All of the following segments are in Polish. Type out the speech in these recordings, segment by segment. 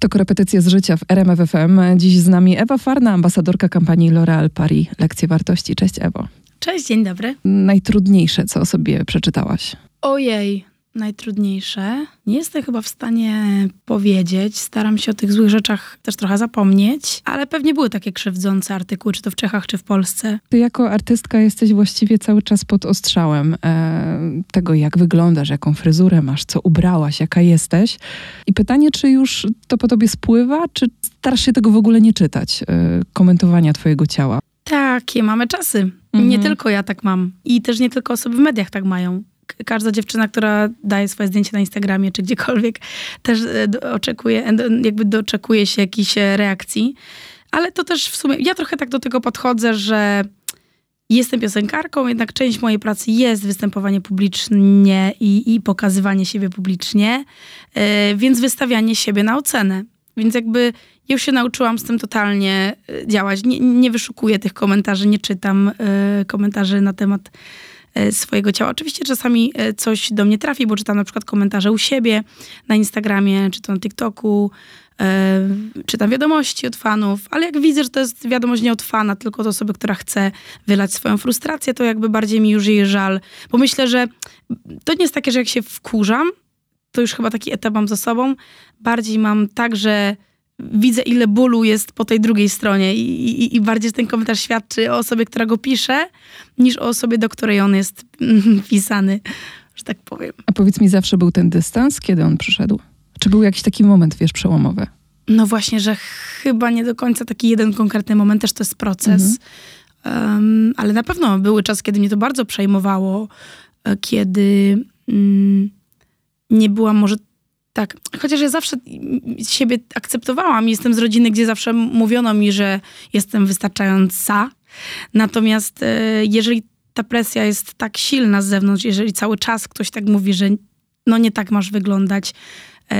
To korepetycja z życia w RMF FM. Dziś z nami Ewa Farna, ambasadorka kampanii L'Oréal Paris. Lekcje wartości. Cześć Ewo. Cześć, dzień dobry. Najtrudniejsze, co o sobie przeczytałaś? Ojej, najtrudniejsze. Nie jestem chyba w stanie powiedzieć. Staram się o tych złych rzeczach też trochę zapomnieć, ale pewnie były takie krzywdzące artykuły, czy to w Czechach, czy w Polsce. Ty jako artystka jesteś właściwie cały czas pod ostrzałem e, tego, jak wyglądasz, jaką fryzurę masz, co ubrałaś, jaka jesteś. I pytanie, czy już to po tobie spływa, czy starasz się tego w ogóle nie czytać, e, komentowania twojego ciała? Takie mamy czasy. Mhm. Nie tylko ja tak mam. I też nie tylko osoby w mediach tak mają. Każda dziewczyna, która daje swoje zdjęcie na Instagramie czy gdziekolwiek, też e, oczekuje, e, jakby doczekuje się jakiejś e, reakcji. Ale to też w sumie, ja trochę tak do tego podchodzę, że jestem piosenkarką, jednak część mojej pracy jest występowanie publicznie i, i pokazywanie siebie publicznie, więc wystawianie siebie na ocenę. Więc jakby ja już się nauczyłam z tym totalnie działać. Nie, nie wyszukuję tych komentarzy, nie czytam komentarzy na temat swojego ciała. Oczywiście czasami e, coś do mnie trafi, bo czytam na przykład komentarze u siebie na Instagramie, czy to na TikToku, e, czytam wiadomości od fanów, ale jak widzę, że to jest wiadomość nie od fana, tylko od osoby, która chce wylać swoją frustrację, to jakby bardziej mi już jej żal. Bo myślę, że to nie jest takie, że jak się wkurzam, to już chyba taki etap mam za sobą. Bardziej mam tak, że widzę, ile bólu jest po tej drugiej stronie i, i, i bardziej ten komentarz świadczy o osobie, która go pisze, niż o osobie, do której on jest mm, pisany, że tak powiem. A powiedz mi, zawsze był ten dystans, kiedy on przyszedł? Czy był jakiś taki moment, wiesz, przełomowy? No właśnie, że chyba nie do końca taki jeden konkretny moment, też to jest proces. Um, ale na pewno były czasy, kiedy mnie to bardzo przejmowało, e, kiedy mm, nie byłam może tak, chociaż ja zawsze siebie akceptowałam. Jestem z rodziny, gdzie zawsze mówiono mi, że jestem wystarczająca. Natomiast e, jeżeli ta presja jest tak silna z zewnątrz, jeżeli cały czas ktoś tak mówi, że no nie tak masz wyglądać,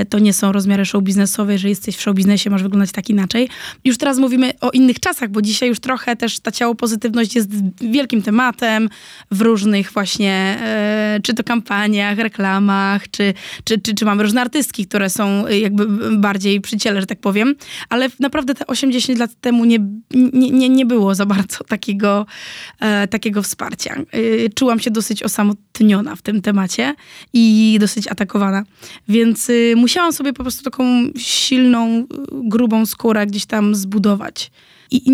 to nie są rozmiary show biznesowe, jeżeli jesteś w show biznesie, masz wyglądać tak inaczej. Już teraz mówimy o innych czasach, bo dzisiaj już trochę też ta ciało pozytywność jest wielkim tematem w różnych właśnie, e, czy to kampaniach, reklamach, czy, czy, czy, czy mamy różne artystki, które są e, jakby bardziej przy ciele, że tak powiem, ale naprawdę te 80 lat temu nie, nie, nie, nie było za bardzo takiego, e, takiego wsparcia. E, czułam się dosyć osamotniona w tym temacie i dosyć atakowana, więc y, musiałam sobie po prostu taką silną, y, grubą skórę gdzieś tam zbudować. I,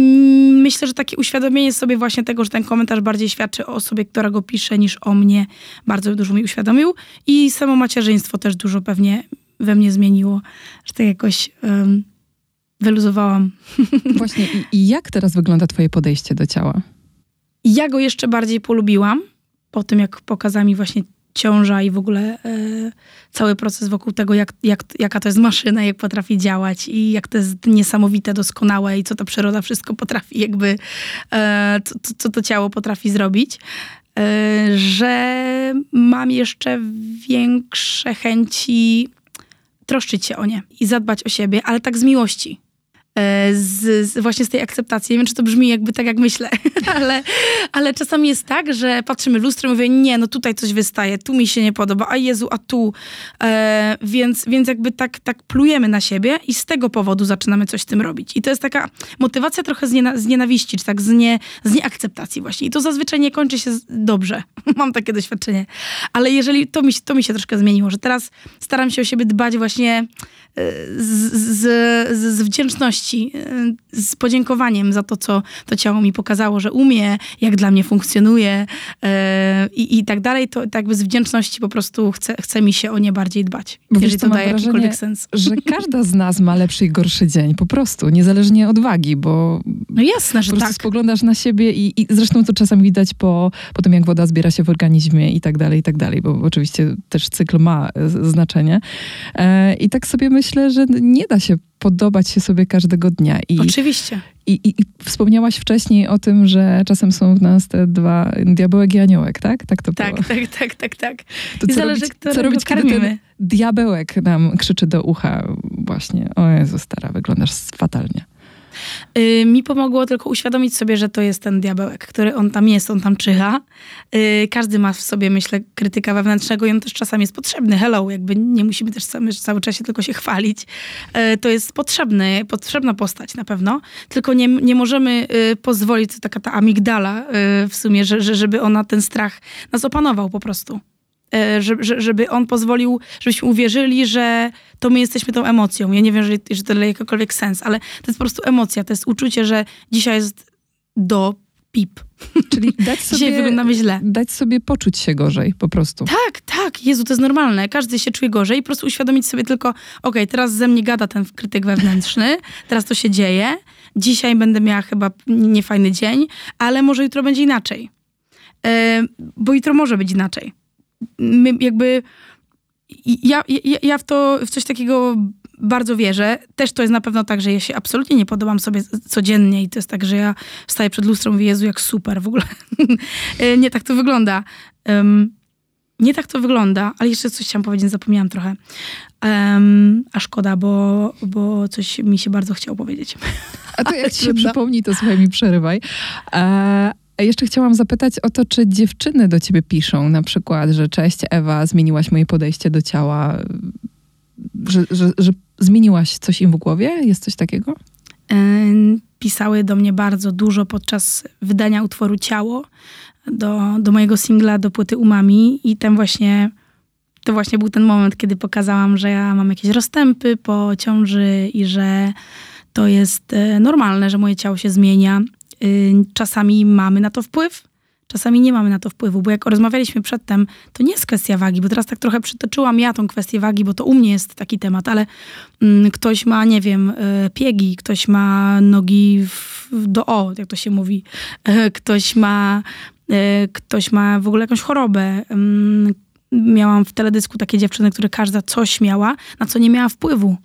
myślę, że takie uświadomienie sobie właśnie tego, że ten komentarz bardziej świadczy o osobie, która go pisze, niż o mnie, bardzo dużo mi uświadomił. I samo macierzyństwo też dużo pewnie we mnie zmieniło, że tak jakoś um, wyluzowałam. Właśnie, i, i jak teraz wygląda twoje podejście do ciała? Ja go jeszcze bardziej polubiłam po tym, jak pokazała mi właśnie ciąża i w ogóle e, cały proces wokół tego, jak, jak, jaka to jest maszyna, jak potrafi działać i jak to jest niesamowite, doskonałe i co ta przyroda wszystko potrafi jakby, e, co, co- to ciało potrafi zrobić, e, że mam jeszcze większe chęci troszczyć się o nie i zadbać o siebie, ale tak z miłości. Z, z właśnie z tej akceptacji. Nie wiem, czy to brzmi jakby tak, jak myślę, ale, ale czasami jest tak, że patrzymy lustro i mówię, nie, no tutaj coś wystaje, tu mi się nie podoba, a Jezu, a tu. E, więc, więc jakby tak, tak plujemy na siebie i z tego powodu zaczynamy coś z tym robić. I to jest taka motywacja trochę z, niena, z nienawiści, czy tak z, nie, z nieakceptacji właśnie. I to zazwyczaj nie kończy się dobrze. Mam takie doświadczenie. Ale jeżeli, to mi, to mi się troszkę zmieniło, że teraz staram się o siebie dbać właśnie e, z, z, z wdzięczności, e, z podziękowaniem za to, co to ciało mi pokazało, że umie, jak dla mnie funkcjonuje e, i, i tak dalej, to tak jakby z wdzięczności po prostu chce, chce mi się o nie bardziej dbać, Bo jeżeli to daje wrażenie, jakikolwiek sens. Że każda z nas ma lepszy i gorszy dzień, po prostu, niezależnie od wagi, bo No jasne, że po prostu tak. spoglądasz na siebie i, i zresztą to czasami widać po, po tym, jak woda zbiera się w organizmie i tak dalej, i tak dalej, bo oczywiście też cykl ma e, znaczenie. I tak sobie myślę, że nie da się podobać się sobie każdego dnia. I, Oczywiście. i, i, I wspomniałaś wcześniej o tym, że czasem są w nas te dwa, diabełek i aniołek, tak? Tak to było. Tak, tak, tak, tak, tak. To I co zależy, robić, co robić, kiedy ten karmimy. diabełek nam krzyczy do ucha właśnie, o Jezu, stara, wyglądasz fatalnie. Yy, mi pomogło tylko uświadomić sobie, że to jest ten diabełek, który on tam jest, on tam czyha. Yy, każdy ma w sobie, myślę, krytyka wewnętrznego i on też czasami jest potrzebny. Hello, jakby nie musimy też cały, czas tylko się chwalić. Yy, to jest potrzebny, potrzebna postać na pewno, tylko nie, nie możemy yy, pozwolić, to taka ta amigdala yy, w sumie, że, że, żeby ona ten strach nas opanował po prostu. E, żeby on pozwolił, żebyśmy uwierzyli, że to my jesteśmy tą emocją. Ja nie wiem, że, że to daje jakikolwiek sens, ale to jest po prostu emocja, to jest uczucie, że dzisiaj jest do pip. Czyli dać sobie, Dzisiaj wyglądamy źle. Dać sobie poczuć się gorzej po prostu. Tak, tak. Jezu, to jest normalne. Każdy się czuje gorzej i po prostu uświadomić sobie tylko, okej, okay, teraz ze mnie gada ten krytyk wewnętrzny, teraz to się dzieje, dzisiaj będę miała chyba niefajny dzień, ale może jutro będzie inaczej. Yy, bo jutro może być inaczej my jakby ja, ja, ja w to, w coś takiego bardzo wierzę. Też to jest na pewno tak, że ja się absolutnie nie podobam sobie codziennie i to jest tak, że ja wstaję przed lustrem i mówię, Jezu, jak super w ogóle. nie tak to wygląda. Um, nie tak to wygląda, ale jeszcze coś chciałam powiedzieć, zapomniałam trochę. Um, a szkoda, bo, bo coś mi się bardzo chciało powiedzieć. A to jak ci się przypomni, to słuchaj mi przerywaj. E, jeszcze chciałam zapytać o to, czy dziewczyny do ciebie piszą, na przykład, że cześć Ewa, zmieniłaś moje podejście do ciała, że, że, że zmieniłaś coś im w głowie? Jest coś takiego? Pisały do mnie bardzo dużo podczas wydania utworu Ciało, do, do mojego singla, do płyty Umami i ten właśnie, to właśnie był ten moment, kiedy pokazałam, że ja mam jakieś rozstępy po ciąży i że to jest e, normalne, że moje ciało się zmienia czasami mamy na to wpływ, czasami nie mamy na to wpływu, bo jak rozmawialiśmy przedtem, to nie jest kwestia wagi, bo teraz tak trochę przytoczyłam ja tą kwestię wagi, bo to u mnie jest taki temat, ale mm, ktoś ma, nie wiem, y, piegi, ktoś ma nogi w, do o, jak to się mówi, y, ktoś ma, ktoś ma w ogóle jakąś chorobę, mm, miałam w teledysku takie dziewczyny, które każda coś miała, na co nie miała wpływu.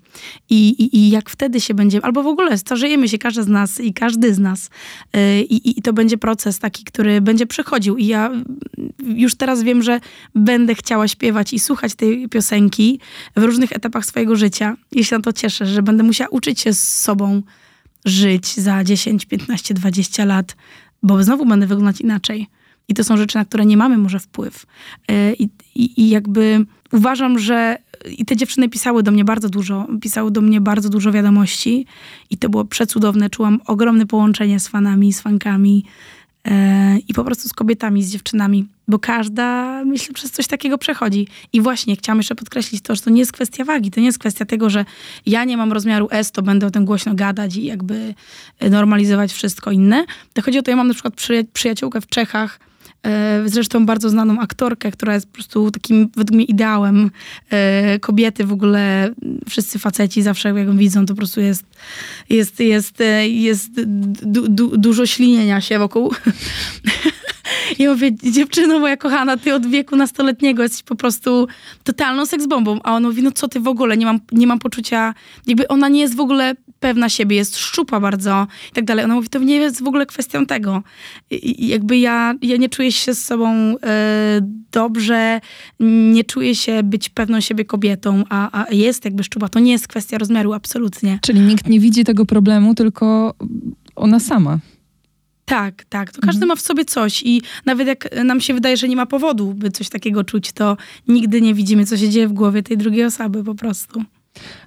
I, i, I jak wtedy się będzie, albo w ogóle starzejemy się, każdy z nas i każdy z nas. Yy, I, I to będzie proces taki, który będzie przechodził. I ja już teraz wiem, że będę chciała śpiewać i słuchać tej piosenki w różnych etapach swojego życia. I się na to cieszę, że będę musiała uczyć się z sobą żyć za 10, 15, 20 lat, bo znowu będę wyglądać inaczej. I to są rzeczy, na które nie mamy może wpływ. E, I, i, i jakby uważam, że i te dziewczyny pisały do mnie bardzo dużo, pisały do mnie bardzo dużo wiadomości i to było przecudowne. Czułam ogromne połączenie z fanami, z fankami e, i po prostu z kobietami, z dziewczynami, bo każda, myślę, przez coś takiego przechodzi. I właśnie chciałam jeszcze podkreślić to, że to nie jest kwestia wagi, to nie jest kwestia tego, że ja nie mam rozmiaru S, to będę o tym głośno gadać i jakby normalizować wszystko inne. To chodzi o to, ja mam na przykład przyjaciółkę w Czechach, zresztą bardzo znaną aktorkę, która jest po prostu takim według mnie ideałem e, kobiety w ogóle. Wszyscy faceci zawsze jak ją widzą, to po prostu jest, jest, jest, e, jest du, du, dużo ślinienia się wokół. I mówię, dziewczyno moja kochana, ty od wieku nastoletniego jesteś po prostu totalną seksbombą. A on mówi, no co ty w ogóle, nie mam, nie mam poczucia, jakby ona nie jest w ogóle pewna siebie, jest szczupła bardzo i tak dalej. Ona mówi, to nie jest w ogóle kwestią tego. I, jakby ja, ja nie czuję się z sobą e, dobrze, nie czuję się być pewną siebie kobietą, a, a jest jakby szczupła. To nie jest kwestia rozmiaru, absolutnie. Czyli nikt nie widzi tego problemu, tylko ona sama. Tak, tak. To każdy mhm. ma w sobie coś i nawet jak nam się wydaje, że nie ma powodu, by coś takiego czuć, to nigdy nie widzimy, co się dzieje w głowie tej drugiej osoby po prostu.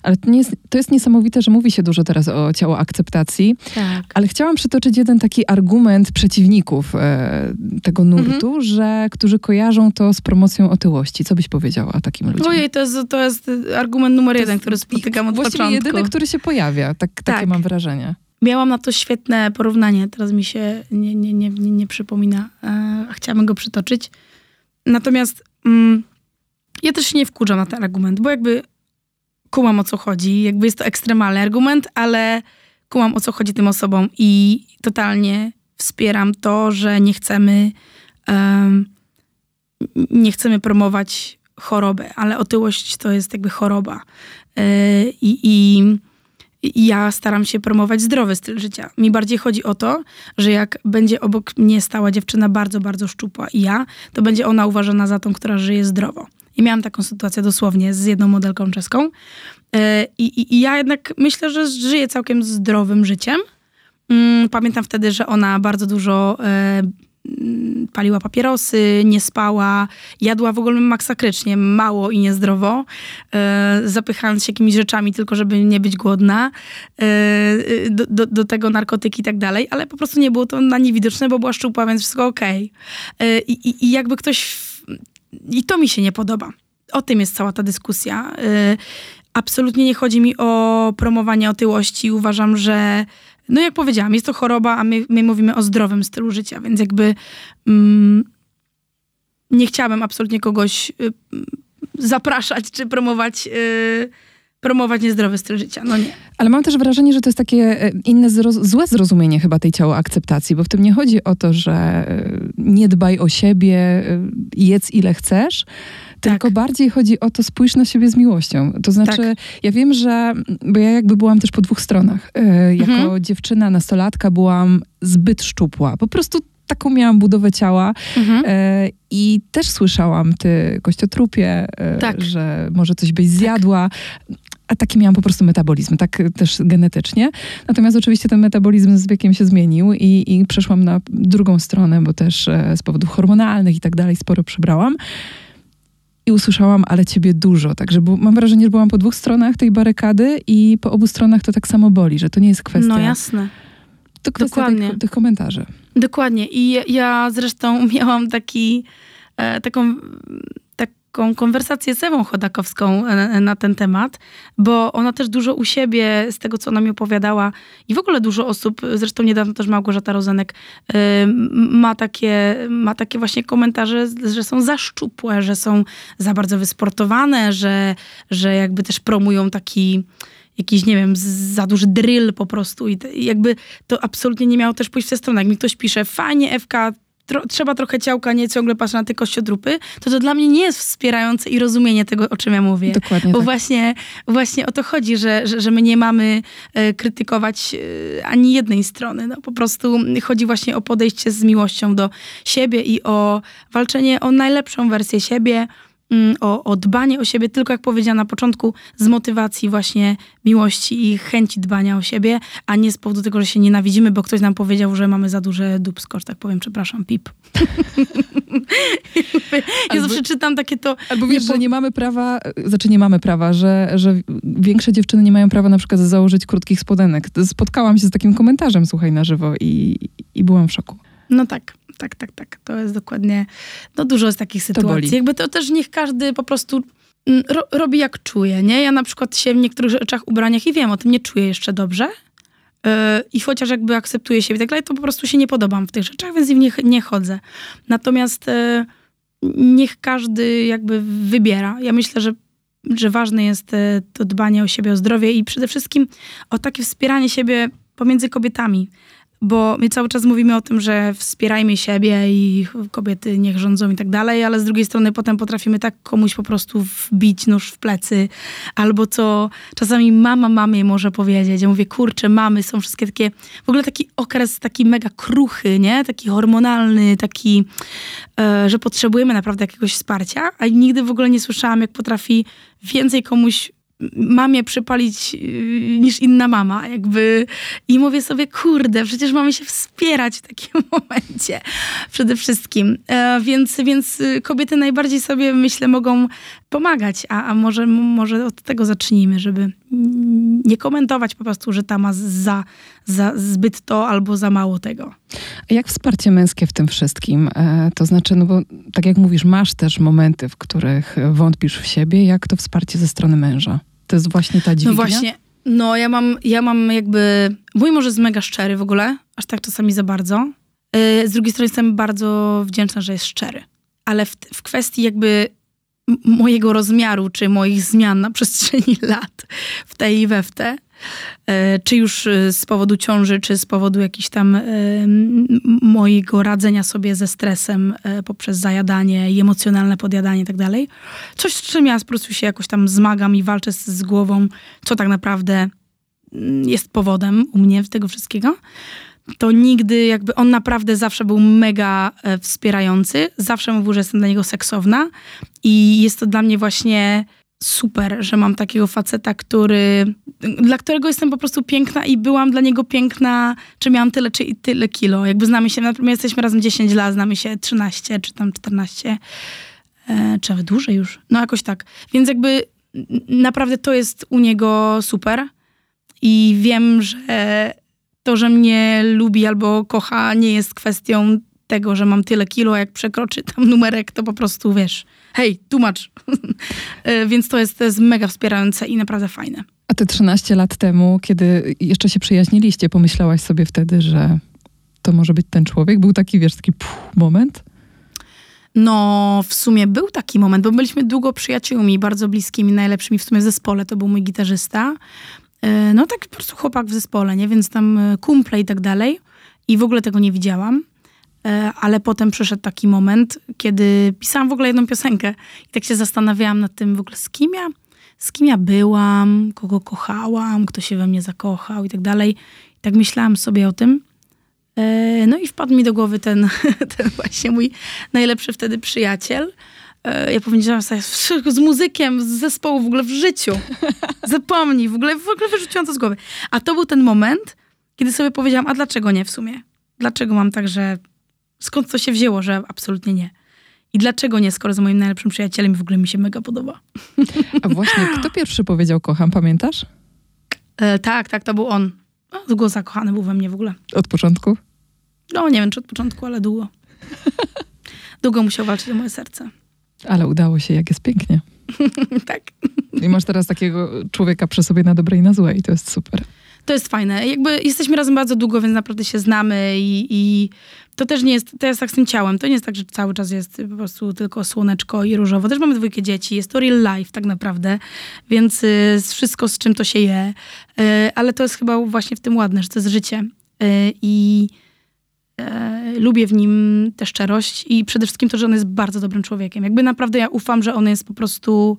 Ale to, jest, to jest niesamowite, że mówi się dużo teraz o ciało akceptacji. Tak. Ale chciałam przytoczyć jeden taki argument przeciwników e, tego nurtu, mhm. że którzy kojarzą to z promocją otyłości. Co byś powiedziała takim ludziom? Ojej, to jest, to jest argument numer jeden, który spotykam od właściwie początku. jedyny, który się pojawia. Tak, tak. Takie mam wrażenie. Miałam na to świetne porównanie, teraz mi się nie, nie, nie, nie, nie przypomina, e, a chciałabym go przytoczyć. Natomiast mm, ja też się nie wkurzam na ten argument, bo jakby kumam o co chodzi. Jakby jest to ekstremalny argument, ale kumam o co chodzi tym osobom i totalnie wspieram to, że nie chcemy um, nie chcemy promować choroby, ale otyłość to jest jakby choroba. Yy, i, ja staram się promować zdrowy styl życia. Mi bardziej chodzi o to, że jak będzie obok mnie stała dziewczyna bardzo, bardzo szczupła i ja, to będzie ona uważana za tą, która żyje zdrowo. I miałam taką sytuację dosłownie z jedną modelką czeską. E, I, i, I, ja jednak myślę, że żyję całkiem zdrowym życiem. Mm, pamiętam wtedy, że ona bardzo dużo e, mm, paliła papierosy, nie spała, jadła w ogóle maksakrycznie, mało i niezdrowo, e, zapychając się jakimiś rzeczami tylko, żeby nie być głodna, do, do, do, tego narkotyki i tak dalej, ale po prostu nie było to na nie widoczne, bo była szczupła, więc wszystko okej. Okay. I, I jakby ktoś... I to mi się nie podoba. O tym jest cała ta dyskusja. Absolutnie nie chodzi mi o promowanie otyłości. Uważam, że, no jak powiedziałam, jest to choroba, a my, my mówimy o zdrowym stylu życia, więc jakby mm, nie chciałabym absolutnie kogoś y, zapraszać czy promować. Y, promować niezdrowy styl życia. No nie. Ale mam też wrażenie, że to jest takie y, inne złe zrozumienie chyba tej ciało akceptacji, bo w tym nie chodzi o to, że y, nie dbaj o siebie, y, jedz ile chcesz, tylko tak. bardziej chodzi o to, spójrz na siebie z miłością. To znaczy, tak. ja wiem, że, bo ja jakby byłam też po dwóch stronach. E, jako mhm. dziewczyna, nastolatka byłam zbyt szczupła. Po prostu taką miałam budowę ciała mhm. e, i też słyszałam, ty kościotrupie, e, tak. że może coś byś zjadła. A taki miałam po prostu metabolizm, tak też genetycznie. Natomiast oczywiście ten metabolizm z wiekiem się zmienił i, i przeszłam na drugą stronę, bo też e, z powodów hormonalnych i tak dalej sporo przebrałam i usłyszałam, ale ciebie dużo. Także mam wrażenie, że byłam po dwóch stronach tej barykady i po obu stronach to tak samo boli, że to nie jest kwestia... No jasne. To kwestia Dokładnie. Tych, tych komentarzy. Dokładnie. I ja zresztą miałam taki, e, taką taką konwersację z Ewą Chodakowską e, na ten temat, bo ona też dużo u siebie, z tego co ona mi opowiadała i w ogóle dużo osób, zresztą niedawno też Małgorzata Rozenek e, ma takie, ma takie właśnie komentarze, że są za szczupłe, że są za bardzo wysportowane, że, że jakby też promują taki jakiś, nie wiem, za duży drill po prostu i jakby to absolutnie nie miało też pójść w tę stronę. Jak mi ktoś pisze, fajnie Ewka, tro, trzeba trochę ciałka, nie ciągle patrzeć na te kościodrupy, to to dla mnie nie jest wspierające i rozumienie tego, o czym ja mówię. Dokładnie Bo tak. właśnie, właśnie o to chodzi, że, że, że my nie mamy e, krytykować e, ani jednej strony. No, po prostu chodzi właśnie o podejście z miłością do siebie i o walczenie o najlepszą wersję siebie, o, o dbanie o siebie, tylko jak powiedziałam na początku, z motywacji właśnie miłości i chęci dbania o siebie, a nie z powodu tego, że się nienawidzimy, bo ktoś nam powiedział, że mamy za duże dupsko, że tak powiem, przepraszam, pip. ja albo, zawsze czytam takie to... Albo wiesz, bo... że nie mamy prawa, znaczy nie mamy prawa, że, że większe dziewczyny nie mają prawa na przykład założyć krótkich spodenek. Spotkałam się z takim komentarzem, słuchaj, na żywo i, i byłam w szoku. No tak tak, tak, tak. To jest dokładnie, no dużo jest takich sytuacji. To Jakby to też niech każdy po prostu mm, ro, robi jak czuje, nie? Ja na przykład się w niektórych rzeczach, ubraniach i wiem o tym, nie czuję jeszcze dobrze. Yy, I chociaż jakby akceptuję siebie i tak dalej, to po prostu się nie podobam w tych rzeczach, więc w nich nie chodzę. Natomiast yy, niech każdy jakby wybiera. Ja myślę, że że ważne jest yy, to dbanie o siebie, o zdrowie i przede wszystkim o takie wspieranie siebie pomiędzy kobietami bo my cały czas mówimy o tym, że wspierajmy siebie i kobiety niech rządzą i tak dalej, ale z drugiej strony potem potrafimy tak komuś po prostu wbić nóż w plecy, albo co czasami mama mamie może powiedzieć. Ja mówię, kurczę, mamy są wszystkie takie, w ogóle taki okres taki mega kruchy, nie? Taki hormonalny, taki, e, że potrzebujemy naprawdę jakiegoś wsparcia, a nigdy w ogóle nie słyszałam, jak potrafi więcej komuś mamie przypalić y, niż inna mama, jakby. I mówię sobie, kurde, przecież mamy się wspierać w takim momencie przede wszystkim. E, więc, więc y, kobiety najbardziej sobie, myślę, mogą pomagać, a, a może, może od tego zacznijmy, żeby nie komentować po prostu, że ta ma za, za zbyt to albo za mało tego. Jak wsparcie męskie w tym wszystkim? E, to znaczy, no bo tak jak mówisz, masz też momenty, w których wątpisz w siebie. Jak to wsparcie ze strony męża? To jest właśnie ta dźwignia? No właśnie. No ja mam, ja mam jakby... Mój może jest mega szczery w ogóle, aż tak czasami za bardzo. Y, z drugiej strony jestem bardzo wdzięczna, że jest szczery. Ale w, w kwestii jakby mojego rozmiaru, czy moich zmian na przestrzeni lat w tej i we w te, czy już e, z powodu ciąży, czy z powodu jakichś tam e, mojego radzenia sobie ze stresem poprzez zajadanie i emocjonalne podjadanie i tak dalej. Coś, z czym ja po prostu się jakoś tam zmagam i walczę z, głową, co tak naprawdę mm, jest powodem u mnie tego wszystkiego. to nigdy jakby on naprawdę zawsze był mega e, wspierający. Zawsze mówił, że jestem dla niego seksowna i jest to dla mnie właśnie super, że mam takiego faceta, który, dla którego jestem po prostu piękna i byłam dla niego piękna, czy miałam tyle, czy tyle kilo. Jakby znamy się, my jesteśmy razem 10 lat, znamy się 13, czy tam 14, e, czy nawet dłużej już. No jakoś tak. Więc jakby naprawdę to jest u niego super i wiem, że to, że mnie lubi albo kocha, nie jest kwestią tego, że mam tyle kilo, jak przekroczy tam numerek, to po prostu wiesz, hej, tłumacz. E, więc to jest, to jest mega wspierające i naprawdę fajne. A ty 13 lat temu, kiedy jeszcze się przyjaźniliście, pomyślałaś sobie wtedy, że to może być ten człowiek? Był taki, wiesz, taki puf, moment? No, w sumie był taki moment, bo byliśmy długo przyjaciółmi, bardzo bliskimi, najlepszymi w sumie w zespole. To był mój gitarzysta. E, no, taki po prostu chłopak w zespole, nie? Więc tam e, kumple i tak dalej. I w ogóle tego nie widziałam. E, ale potem przyszedł taki moment, kiedy pisałam w ogóle jedną piosenkę i tak się zastanawiałam nad tym w ogóle z kim ja, z kim ja byłam, kogo kochałam, kto się we mnie zakochał i tak dalej. I tak myślałam sobie o tym. E, no i wpadł mi do głowy ten, ten właśnie mój najlepszy wtedy przyjaciel. E, ja powiedziałam sobie, z muzykiem, z zespołu w ogóle w życiu. Zapomnij, w ogóle, w ogóle wyrzuciłam to z głowy. A to był ten moment, kiedy sobie powiedziałam, a dlaczego nie w sumie? Dlaczego mam tak, że skąd to się wzięło, że absolutnie nie? I dlaczego nie, skoro z moim najlepszym przyjacielem w ogóle mi się mega podoba. A właśnie, kto pierwszy powiedział kocham, pamiętasz? E, tak, tak, to był on. Długo zakochany był we mnie w ogóle. Od początku? No, nie wiem, czy od początku, ale długo. długo musiał walczyć o moje serce. Ale udało się, jak jest pięknie. tak. I masz teraz takiego człowieka przy sobie na dobre i na złe i to jest super. To jest fajne. Jakby jesteśmy razem bardzo długo, więc naprawdę się znamy i, i to też nie jest, to jest tak z tym ciałem. To nie jest tak, że cały czas jest po prostu tylko słoneczko i różowo. Też mamy dwójkę dzieci, jest to real life tak naprawdę, więc y, wszystko z czym to się je. Y, ale to jest chyba właśnie w tym ładne, że to jest życie. Y, I y, lubię w nim tę szczerość i przede wszystkim to, że on jest bardzo dobrym człowiekiem. Jakby naprawdę ja ufam, że on jest po prostu E,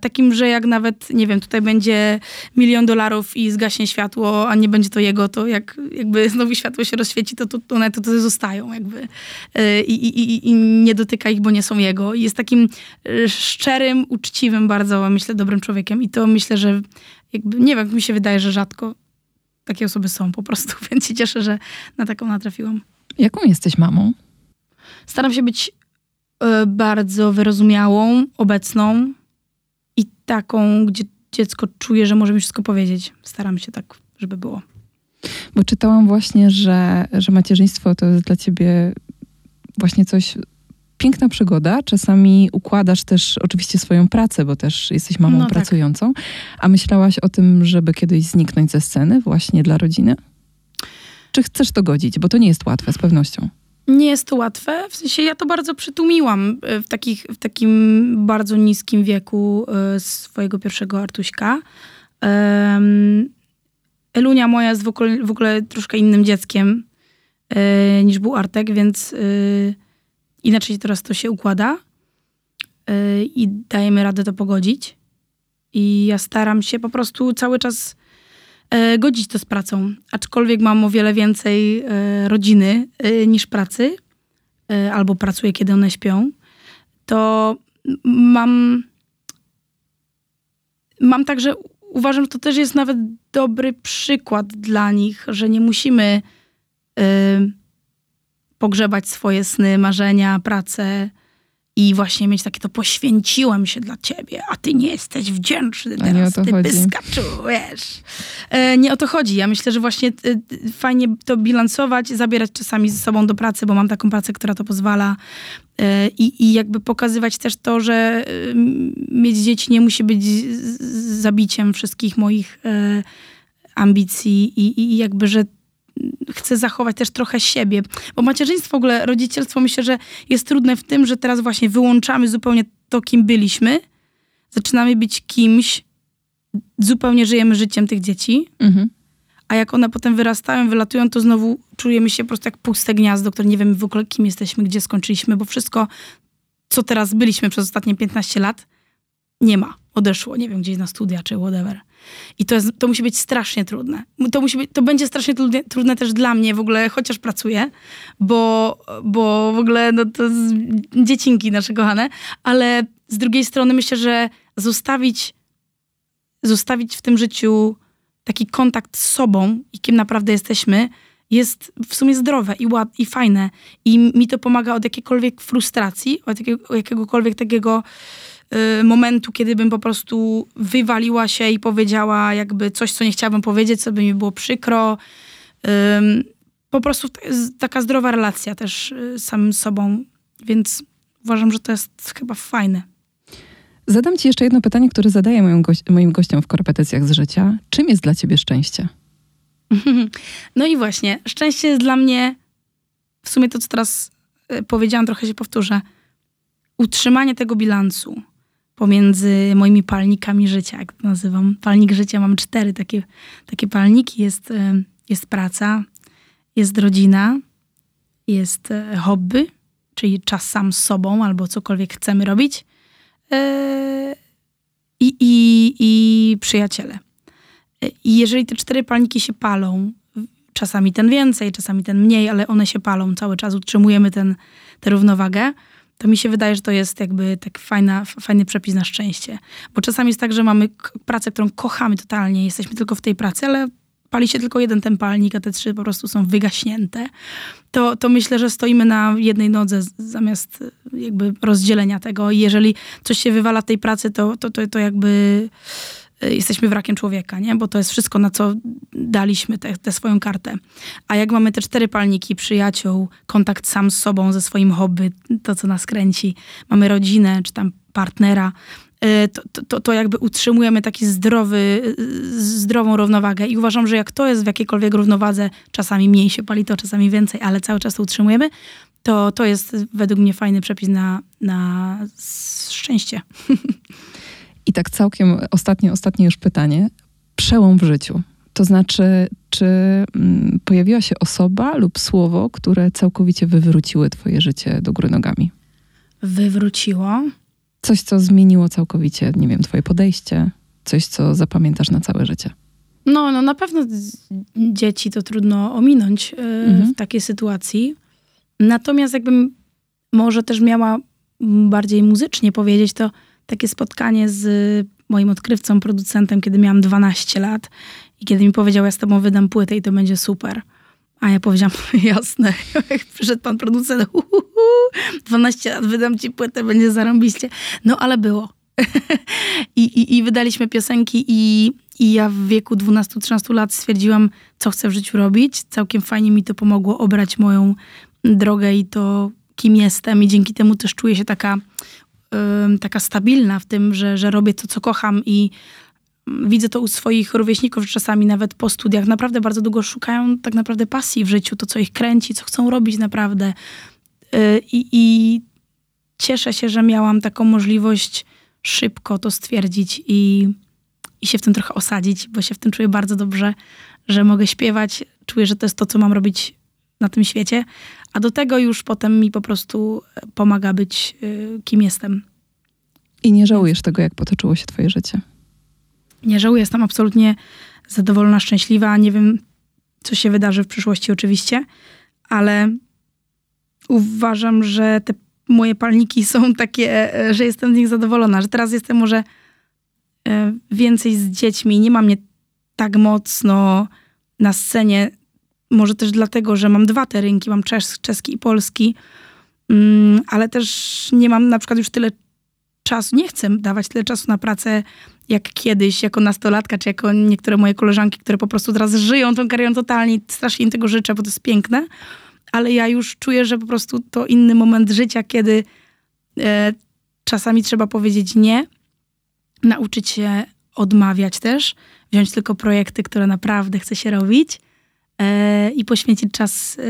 takim, że jak nawet, nie wiem, tutaj będzie milion dolarów i zgaśnie światło, a nie będzie to jego, to jak jakby znowu światło się rozświeci, to, to, one to, to zostają jakby. E, I, i, I nie dotyka ich, bo nie są jego. I jest takim e, szczerym, uczciwym bardzo, myślę, dobrym człowiekiem. I to myślę, że jakby, nie wiem, mi się wydaje, że rzadko takie osoby są po prostu, więc się cieszę, że na taką natrafiłam. Jaką jesteś mamą? Staram się być bardzo wyrozumiałą, obecną, i taką, gdzie dziecko czuje, że może mi wszystko powiedzieć. Staram się tak, żeby było. Bo czytałam właśnie, że, że macierzyństwo to jest dla ciebie właśnie coś, piękna przygoda. Czasami układasz też oczywiście swoją pracę, bo też jesteś mamą no tak. pracującą. A myślałaś o tym, żeby kiedyś zniknąć ze sceny właśnie dla rodziny? Czy chcesz to godzić? Bo to nie jest łatwe, z pewnością. Nie jest to łatwe. W sensie ja to bardzo przytłumiłam e, w, takich, w takim bardzo niskim wieku e, swojego pierwszego Artuśka. Elunia moja jest w ogóle, w ogóle troszkę innym dzieckiem e, niż był Artek, więc inaczej teraz to się układa i dajemy radę to pogodzić. I ja staram się po prostu cały czas godzić to z pracą. Aczkolwiek mam o wiele więcej e, rodziny e, niż pracy, e, albo pracuję, kiedy one śpią, to mam. Mam także, uważam, że to też jest nawet dobry przykład dla nich, że nie musimy e, pogrzebać swoje sny, marzenia, pracę i właśnie mieć takie to poświęciłem się dla ciebie, a ty nie jesteś wdzięczny a teraz, ty chodzi. pyskaczu, wiesz. E, nie o to chodzi. Ja myślę, że właśnie e, fajnie to bilansować, zabierać czasami ze sobą do pracy, bo mam taką pracę, która to pozwala e, i, i jakby pokazywać też to, że e, mieć dzieci nie musi być zabiciem wszystkich moich e, ambicji i, i jakby, że chcę zachować też trochę siebie. Bo macierzyństwo, w ogóle rodzicielstwo myślę, że jest trudne w tym, że teraz właśnie wyłączamy zupełnie to, kim byliśmy. Zaczynamy być kimś, zupełnie żyjemy życiem tych dzieci. Mhm. A jak one potem wyrastają, wylatują, to znowu czujemy się po prostu jak puste gniazdo, które nie wiemy w ogóle, kim jesteśmy, gdzie skończyliśmy, bo wszystko, co teraz byliśmy przez ostatnie 15 lat, nie ma. odeszło, nie wiem, gdzieś na studia czy whatever. I to, jest, to musi być strasznie trudne. To, musi być, to będzie strasznie trudne, trudne też dla mnie w ogóle, chociaż pracuję, bo, bo w ogóle no, to dziecinki nasze kochane, ale z drugiej strony myślę, że zostawić, zostawić w tym życiu taki kontakt z sobą i kim naprawdę jesteśmy, jest w sumie zdrowe i, ład, i fajne. I mi to pomaga od jakiejkolwiek frustracji, od jakiego, jakiegokolwiek takiego momentu, kiedy bym po prostu wywaliła się i powiedziała jakby coś, co nie chciałabym powiedzieć, co by mi było przykro. Y, po prostu taka zdrowa relacja też y, z samym sobą, więc uważam, że to jest chyba fajne. Zadam ci jeszcze jedno pytanie, które zadaję moim, goś moim gościom w korepetycjach z życia. Czym jest dla ciebie szczęście? No i właśnie, szczęście jest dla mnie, w sumie to, co teraz e, powiedziałam, trochę się powtórzę, utrzymanie tego bilansu pomiędzy moimi palnikami życia, jak to nazywam. Palnik życia, mam cztery takie, takie palniki. Jest, e, jest praca, jest rodzina, jest e, hobby, czyli czas sam z sobą albo cokolwiek chcemy robić i, i, i przyjaciele. I jeżeli te cztery palniki się palą, czasami ten więcej, czasami ten mniej, ale one się palą cały czas, utrzymujemy ten, tę równowagę, to mi się wydaje, że to jest jakby tak fajna, fajny przepis na szczęście. Bo czasami jest tak, że mamy pracę, którą kochamy totalnie, jesteśmy tylko w tej pracy, ale pali się tylko jeden ten palnik, a te trzy po prostu są wygaśnięte, to, to myślę, że stoimy na jednej nodze zamiast jakby rozdzielenia tego. I jeżeli coś się wywala tej pracy, to, to, to, to jakby jesteśmy wrakiem człowieka, nie? Bo to jest wszystko, na co daliśmy tę swoją kartę. A jak mamy te cztery palniki, przyjaciół, kontakt sam z sobą, ze swoim hobby, to co nas kręci, mamy rodzinę, czy tam partnera, y, to, to, to jakby utrzymujemy taki zdrowy, y, zdrową równowagę. I uważam, że jak to jest w jakiejkolwiek równowadze, czasami mniej się pali to, czasami więcej, ale cały czas to utrzymujemy, to, to jest według mnie fajny przepis na, na szczęście. I tak całkiem ostatnie, ostatnie już pytanie. Przełom w życiu. To znaczy, czy mm, pojawiła się osoba lub słowo, które całkowicie wywróciły twoje życie do góry nogami? Wywróciło? Coś, co zmieniło całkowicie, nie wiem, twoje podejście, coś, co zapamiętasz na całe życie. No, no na pewno dzieci to trudno ominąć yy, mhm. w takiej sytuacji. Natomiast jakbym może też miała bardziej muzycznie powiedzieć, to takie spotkanie z moim odkrywcą, producentem, kiedy miałam 12 lat i kiedy mi powiedział, ja z tobą wydam płytę i to będzie super. A ja powiedziałam, jasne, przyszedł pan producent, hu, hu, hu, 12 lat, wydam ci płytę, będzie zarąbiście. No ale było. I, i, I wydaliśmy piosenki i, i ja w wieku 12-13 lat stwierdziłam, co chcę w życiu robić. Całkiem fajnie mi to pomogło obrać moją drogę i to, kim jestem i dzięki temu też czuję się taka taka stabilna w tym, że, że robię to, co kocham i widzę to u swoich rówieśników, że czasami nawet po studiach naprawdę bardzo długo szukają tak naprawdę pasji w życiu, to co ich kręci, co chcą robić naprawdę. Y, i cieszę się, że miałam taką możliwość szybko to stwierdzić i, i się w tym trochę osadzić, bo się w tym czuję bardzo dobrze, że mogę śpiewać, czuję, że to jest to, co mam robić na tym świecie, a do tego już potem mi po prostu e, pomaga być y, kim jestem. I nie żałujesz tego, jak potoczyło się twoje życie? Nie żałuję, jestem absolutnie zadowolona, szczęśliwa. Nie wiem, co się wydarzy w przyszłości oczywiście, ale uważam, że te moje palniki są takie, e, że jestem z nich zadowolona, że teraz jestem może e, więcej z dziećmi, nie mam mnie tak mocno na scenie może też dlatego, że mam dwa te rynki, mam czes czeski i polski, mm, ale też nie mam na przykład już tyle czasu, nie chcę dawać tyle czasu na pracę jak kiedyś, jako nastolatka, czy jako niektóre moje koleżanki, które po prostu teraz żyją tą karierą totalnie. Strasznie im tego życzę, bo to jest piękne. Ale ja już czuję, że po prostu to inny moment życia, kiedy e, czasami trzeba powiedzieć nie, nauczyć się odmawiać też, wziąć tylko projekty, które naprawdę chce się robić i poświęcić czas e,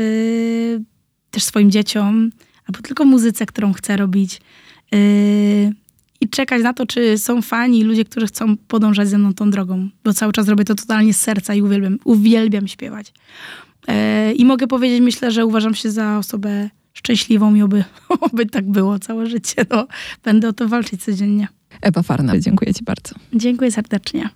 też swoim dzieciom, albo tylko muzyce, którą chcę robić. E, I czekać na to, czy są fani, ludzie, którzy chcą podążać ze mną tą drogą, bo cały czas robię to totalnie z serca i uwielbiam, uwielbiam śpiewać. I mogę powiedzieć, myślę, że uważam się za osobę szczęśliwą i oby, oby tak było całe życie. No, będę o to walczyć codziennie. Ewa Farna, dziękuję Ci bardzo. Dziękuję serdecznie.